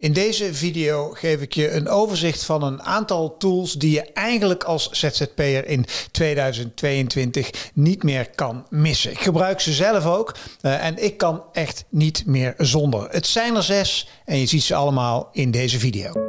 In deze video geef ik je een overzicht van een aantal tools die je eigenlijk als ZZP'er in 2022 niet meer kan missen. Ik gebruik ze zelf ook uh, en ik kan echt niet meer zonder. Het zijn er zes en je ziet ze allemaal in deze video.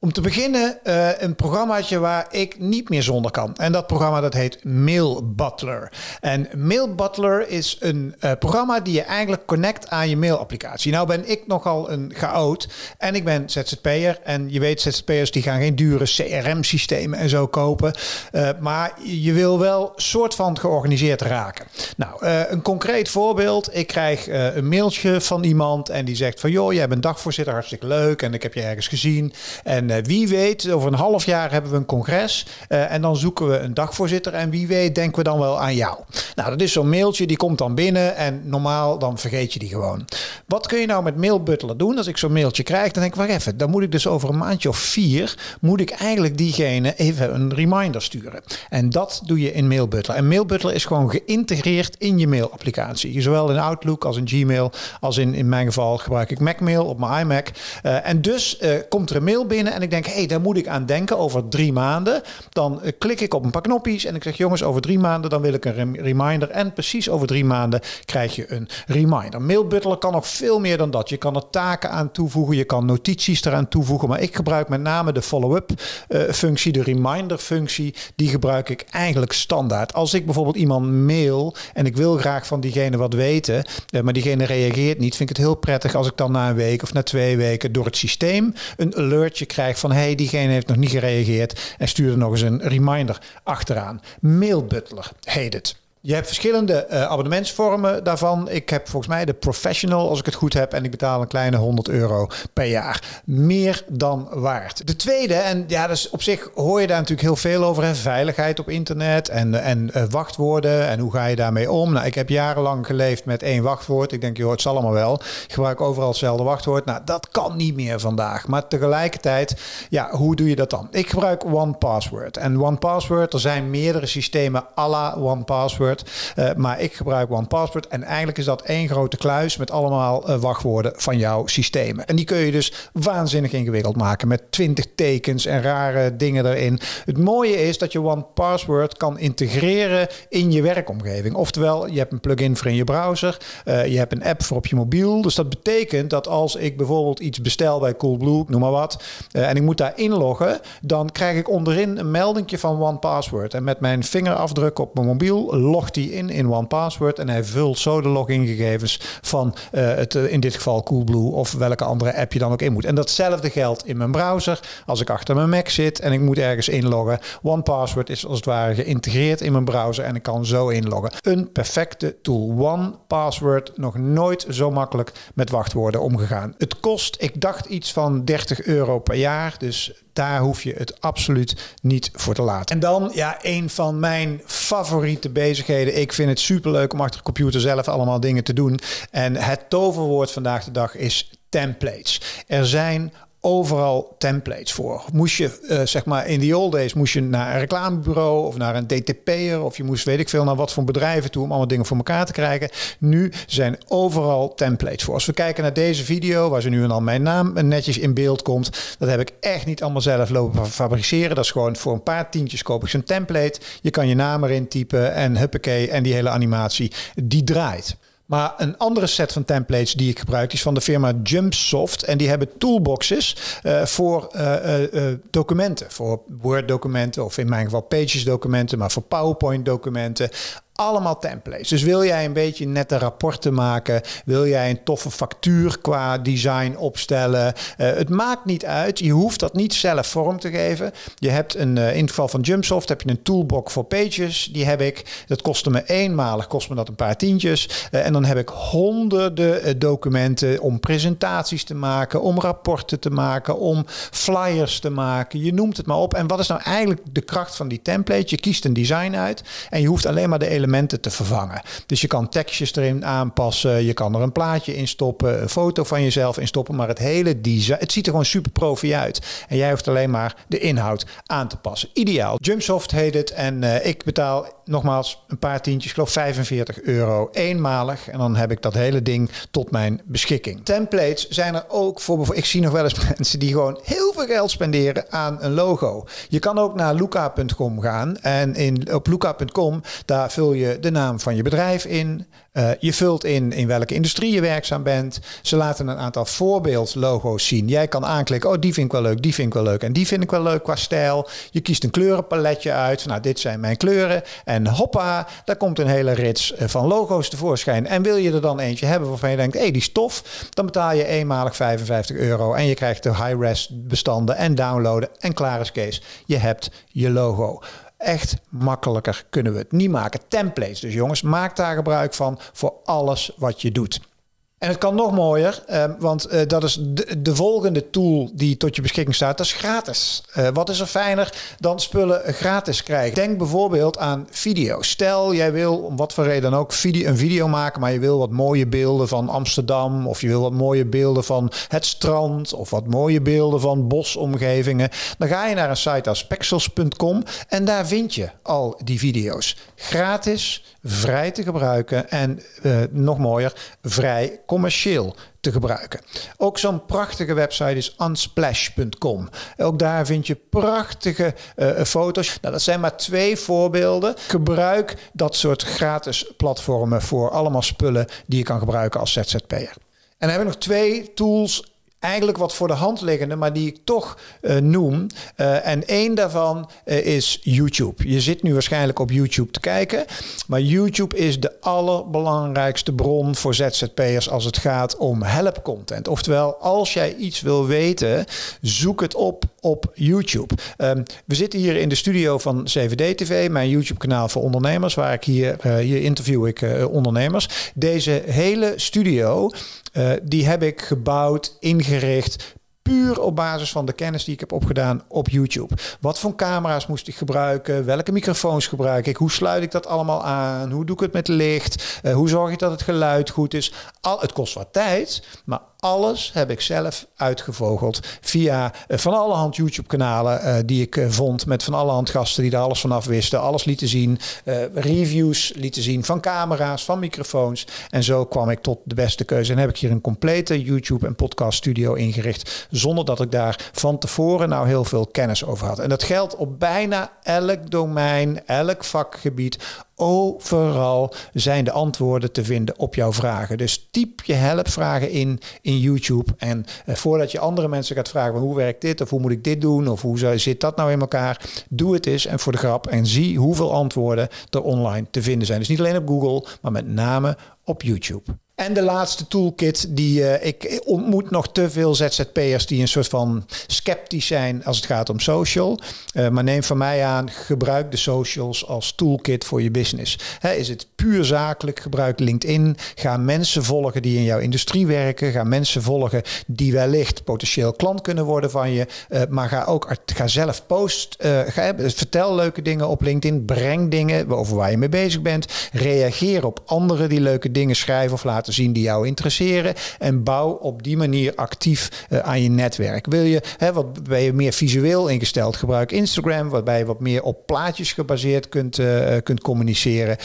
Om te beginnen uh, een programmaatje waar ik niet meer zonder kan. En dat programma dat heet Mail Butler. En Mail Butler is een uh, programma die je eigenlijk connect aan je mailapplicatie. Nou ben ik nogal een chaot en ik ben ZZP'er. En je weet ZZP'ers die gaan geen dure CRM-systemen en zo kopen. Uh, maar je wil wel soort van georganiseerd raken. Nou, een concreet voorbeeld. Ik krijg een mailtje van iemand en die zegt van... joh, jij bent dagvoorzitter, hartstikke leuk. En ik heb je ergens gezien. En uh, wie weet, over een half jaar hebben we een congres. Uh, en dan zoeken we een dagvoorzitter. En wie weet, denken we dan wel aan jou. Nou, dat is zo'n mailtje, die komt dan binnen. En normaal, dan vergeet je die gewoon. Wat kun je nou met mailbutler doen? Als ik zo'n mailtje krijg, dan denk ik, wacht even. Dan moet ik dus over een maandje of vier, moet ik eigenlijk diegene even een reminder sturen. En dat doe je in mailbutler. En mailbutler is gewoon geïntegreerd in je mailapplicatie. Zowel in Outlook als in Gmail, als in, in mijn geval gebruik ik Macmail op mijn iMac. Uh, en dus komt er een mail binnen en ik denk, hé, hey, daar moet ik aan denken over drie maanden. Dan uh, klik ik op een paar knopjes en ik zeg, jongens, over drie maanden dan wil ik een rem reminder. En precies over drie maanden krijg je een reminder. Mailbutler kan nog veel meer dan dat. Je kan er taken aan toevoegen, je kan notities eraan toevoegen. Maar ik gebruik met name de follow-up uh, functie, de reminder functie. Die gebruik ik eigenlijk standaard. Als ik bijvoorbeeld iemand mail en ik wil graag van diegene wat weten, uh, maar diegene reageert niet, vind ik het heel prettig als ik dan na een week of na twee weken door het systeem een alertje krijg van hey, diegene heeft nog niet gereageerd en stuur er nog eens een reminder achteraan. Mailbutler heet het. Je hebt verschillende uh, abonnementsvormen daarvan. Ik heb volgens mij de professional, als ik het goed heb, en ik betaal een kleine 100 euro per jaar. Meer dan waard. De tweede, en ja, dus op zich hoor je daar natuurlijk heel veel over. Hè? Veiligheid op internet en, en uh, wachtwoorden en hoe ga je daarmee om. Nou, ik heb jarenlang geleefd met één wachtwoord. Ik denk, joh, het allemaal wel. Ik gebruik overal hetzelfde wachtwoord. Nou, dat kan niet meer vandaag. Maar tegelijkertijd, ja, hoe doe je dat dan? Ik gebruik OnePassword. En OnePassword, er zijn meerdere systemen à la OnePassword. Uh, maar ik gebruik OnePassword en eigenlijk is dat één grote kluis met allemaal uh, wachtwoorden van jouw systemen. En die kun je dus waanzinnig ingewikkeld maken met 20 tekens en rare dingen erin. Het mooie is dat je OnePassword kan integreren in je werkomgeving. Oftewel, je hebt een plugin voor in je browser, uh, je hebt een app voor op je mobiel. Dus dat betekent dat als ik bijvoorbeeld iets bestel bij Coolblue, noem maar wat, en ik moet daar inloggen, dan krijg ik onderin een meldingje van OnePassword. En met mijn vingerafdruk op mijn mobiel logt hij in in OnePassword en hij vult zo de logingegevens van uh, het, uh, in dit geval Coolblue of welke andere app je dan ook in moet. En datzelfde geldt in mijn browser. Als ik achter mijn Mac zit en ik moet ergens inloggen, OnePassword is als het ware geïntegreerd in mijn browser en ik kan zo inloggen. Een perfecte tool. OnePassword nog nooit zo makkelijk met wachtwoorden omgegaan. Het kost, ik dacht iets van 30 euro per jaar, dus daar hoef je het absoluut niet voor te laten. En dan, ja, een van mijn favoriete bezigheden. Ik vind het superleuk om achter de computer zelf allemaal dingen te doen. En het toverwoord vandaag de dag is templates. Er zijn overal templates voor. Moest je, uh, zeg maar, in the old days moest je naar een reclamebureau of naar een DTP'er of je moest, weet ik veel, naar wat voor bedrijven toe om allemaal dingen voor elkaar te krijgen. Nu zijn overal templates voor. Als we kijken naar deze video, waar ze nu en dan mijn naam netjes in beeld komt, dat heb ik echt niet allemaal zelf lopen fabriceren. Dat is gewoon voor een paar tientjes koop ik zo'n template. Je kan je naam erin typen en huppakee, en die hele animatie, die draait. Maar een andere set van templates die ik gebruik is van de firma Jumpsoft. En die hebben toolboxes uh, voor uh, uh, documenten. Voor Word documenten of in mijn geval Pages documenten. Maar voor PowerPoint documenten allemaal templates. Dus wil jij een beetje nette rapporten maken, wil jij een toffe factuur qua design opstellen, uh, het maakt niet uit. Je hoeft dat niet zelf vorm te geven. Je hebt een, uh, in het geval van Jumpsoft heb je een toolbox voor pages. Die heb ik. Dat kostte me eenmalig, kost me dat een paar tientjes. Uh, en dan heb ik honderden documenten om presentaties te maken, om rapporten te maken, om flyers te maken. Je noemt het maar op. En wat is nou eigenlijk de kracht van die template? Je kiest een design uit en je hoeft alleen maar de elementen te vervangen. Dus je kan tekstjes erin aanpassen, je kan er een plaatje in stoppen, een foto van jezelf in stoppen, maar het hele design, het ziet er gewoon super profi uit. En jij hoeft alleen maar de inhoud aan te passen. Ideaal. Jumpsoft heet het en uh, ik betaal nogmaals een paar tientjes, ik geloof 45 euro eenmalig. En dan heb ik dat hele ding tot mijn beschikking. Templates zijn er ook voor. Ik zie nog wel eens mensen die gewoon heel veel geld spenderen aan een logo. Je kan ook naar luca.com gaan en in, op luca.com daar vul je de naam van je bedrijf in. Uh, je vult in in welke industrie je werkzaam bent. Ze laten een aantal voorbeeldlogo's zien. Jij kan aanklikken, oh die vind ik wel leuk, die vind ik wel leuk en die vind ik wel leuk qua stijl. Je kiest een kleurenpaletje uit. Nou, dit zijn mijn kleuren. En hoppa, daar komt een hele rits eh, van logo's tevoorschijn. En wil je er dan eentje hebben waarvan je denkt, hé, hey, die stof, dan betaal je eenmalig 55 euro en je krijgt de high-res bestanden en downloaden en klaar is Kees. Je hebt je logo. Echt makkelijker kunnen we het niet maken. Templates dus jongens, maak daar gebruik van voor alles wat je doet. En het kan nog mooier, uh, want uh, dat is de, de, volgende tool die tot je beschikking staat. Dat is gratis. Uh, wat is er fijner dan spullen gratis krijgen? Denk bijvoorbeeld aan video. Stel, jij wil om wat voor reden dan ook video, een video maken, maar je wil wat mooie beelden van Amsterdam, of je wil wat mooie beelden van het strand, of wat mooie beelden van bosomgevingen. Dan ga je naar een site als pexels.com en daar vind je al die video's. Gratis, vrij te gebruiken en nog mooier, vrij commercieel te gebruiken. Ook zo'n prachtige website is unsplash.com. Ook daar vind je prachtige uh, foto's. Nou, dat zijn maar twee voorbeelden. Gebruik dat soort gratis platformen voor allemaal spullen die je kan gebruiken als ZZP'er. En dan heb ik nog twee tools eigenlijk wat voor de hand liggende, maar die ik toch uh, noem. Uh, en één daarvan uh, is YouTube. Je zit nu waarschijnlijk op YouTube te kijken, maar YouTube is de allerbelangrijkste bron voor ZZP'ers als het gaat om helpcontent. Oftewel, als jij iets wil weten, zoek het op op YouTube. Um, we zitten hier in de studio van CVD TV, mijn YouTube-kanaal voor ondernemers, waar ik hier, hier interview ik ondernemers. Deze hele studio die heb ik gebouwd, ingericht puur op basis van de kennis die ik heb opgedaan op YouTube. Wat voor camera's moest ik gebruiken? Welke microfoons gebruik ik? Hoe sluit ik dat allemaal aan? Hoe doe ik het met licht? Uh, hoe zorg ik dat het geluid goed is? Al, het kost wat tijd, maar alles heb ik zelf uitgevogeld via uh, van alle hand YouTube-kanalen uh, die ik uh, vond. Met van alle hand gasten die er alles vanaf wisten. Alles lieten zien. reviews lieten zien van camera's, van microfoons. En zo kwam ik tot de beste keuze. En heb ik hier een complete YouTube- en podcast-studio ingericht. Zonder dat ik daar van tevoren nou heel veel kennis over had. En dat geldt op bijna elk domein, elk vakgebied Overal zijn de antwoorden te vinden op jouw vragen. Dus typ je helpvragen in in YouTube. En eh, voordat je andere mensen gaat vragen: hoe werkt dit? Of hoe moet ik dit doen? Of hoe zit dat nou in elkaar? Doe het eens en voor de grap. En zie hoeveel antwoorden er online te vinden zijn. Dus niet alleen op Google, maar met name op YouTube. En de laatste toolkit die uh, ik ontmoet nog te veel ZZP'ers die een soort van sceptisch zijn als het gaat om social. Uh, maar neem van mij aan, gebruik de socials als toolkit voor je business. Is het puur zakelijk, gebruik LinkedIn. Ga mensen volgen die in jouw industrie werken. Ga mensen volgen die wellicht potentieel klant kunnen worden van je. Uh, maar ga ook ga zelf post. ga, vertel leuke dingen op LinkedIn. Breng dingen over waar je mee bezig bent. Reageer op anderen die leuke dingen schrijven of laten zien die jou interesseren. En bouw op die manier actief uh, aan je netwerk. Wil je, hè, wat ben je meer visueel ingesteld? Gebruik Instagram, waarbij je wat meer op plaatjes gebaseerd kunt, uh, kunt communiceren.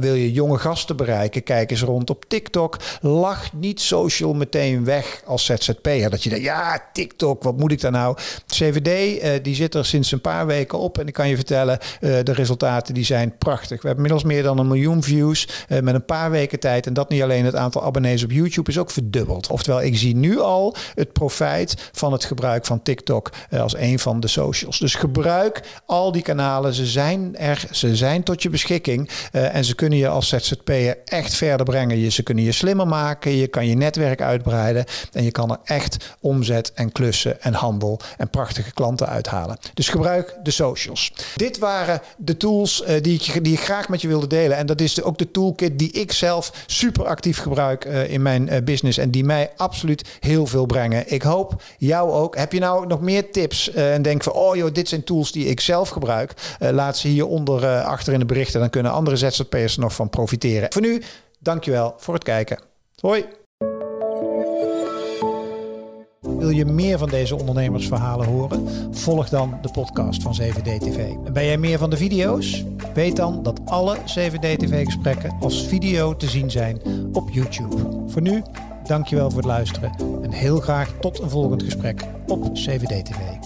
Wil je jonge gasten bereiken? Kijk eens rond op TikTok. Lach niet social meteen weg als ZZP'er. Dat je denkt, ja, TikTok, wat moet ik daar nou? CVD, die zit er sinds een paar weken op. En ik kan je vertellen, de resultaten die zijn prachtig. We hebben inmiddels meer dan een miljoen views met een paar weken tijd. En dat niet alleen het aantal aantal abonnees op YouTube is ook verdubbeld. Oftewel, ik zie nu al het profijt van het gebruik van TikTok uh, als een van de socials. Dus gebruik al die kanalen. Ze zijn er, ze zijn tot je beschikking. Uh, en ze kunnen je als ZZP'er echt verder brengen. Je, ze kunnen je slimmer maken. Je kan je netwerk uitbreiden. En je kan er echt omzet en klussen en handel en prachtige klanten uithalen. Dus gebruik de socials. Dit waren de tools uh, die, ik, die ik graag met je wilde delen. En dat is de, ook de toolkit die ik zelf super actief gebruik uh, in mijn uh, business. En die mij absoluut heel veel brengen. Ik hoop jou ook. Heb je nou nog meer tips en denk van, oh joh, dit zijn tools die ik zelf gebruik. laat ze hieronder achter in de berichten. Dan kunnen andere ZZP'ers nog van profiteren. Voor nu, dankjewel voor het kijken. Hoi! Wil je meer van deze ondernemersverhalen horen? Volg dan de podcast van 7D TV. En ben jij meer van de video's? Weet dan dat alle 7D TV gesprekken als video te zien zijn op YouTube. Voor nu, dankjewel voor het luisteren en heel graag tot een volgend gesprek op 7D TV.